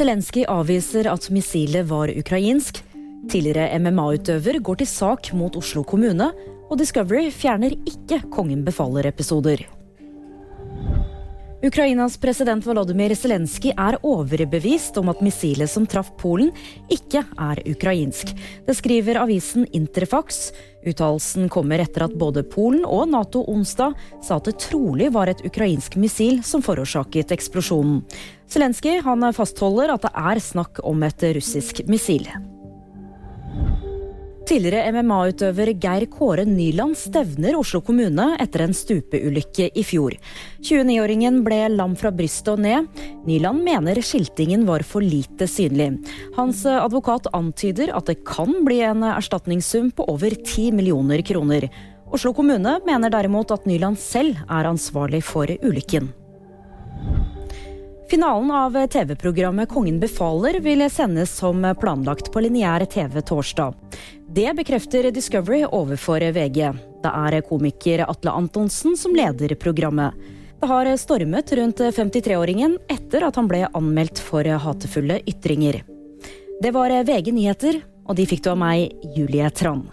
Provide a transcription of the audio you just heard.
Zelenskyj avviser at missilet var ukrainsk. Tidligere MMA-utøver går til sak mot Oslo kommune. Og Discovery fjerner ikke Kongen befaler-episoder. Ukrainas president Volodymyr Zelenskyj er overbevist om at missilet som traff Polen, ikke er ukrainsk. Det skriver avisen Interfax. Uttalelsen kommer etter at både Polen og Nato onsdag sa at det trolig var et ukrainsk missil som forårsaket eksplosjonen. Zelenskyj fastholder at det er snakk om et russisk missil. Tidligere MMA-utøver Geir Kåre Nyland stevner Oslo kommune etter en stupeulykke i fjor. 29-åringen ble lam fra brystet og ned. Nyland mener skiltingen var for lite synlig. Hans advokat antyder at det kan bli en erstatningssum på over 10 millioner kroner. Oslo kommune mener derimot at Nyland selv er ansvarlig for ulykken. Finalen av TV-programmet Kongen befaler vil sendes som planlagt på lineær TV torsdag. Det bekrefter Discovery overfor VG. Det er komiker Atle Antonsen som leder programmet. Det har stormet rundt 53-åringen etter at han ble anmeldt for hatefulle ytringer. Det var VG nyheter, og de fikk du av meg, Julie Trand.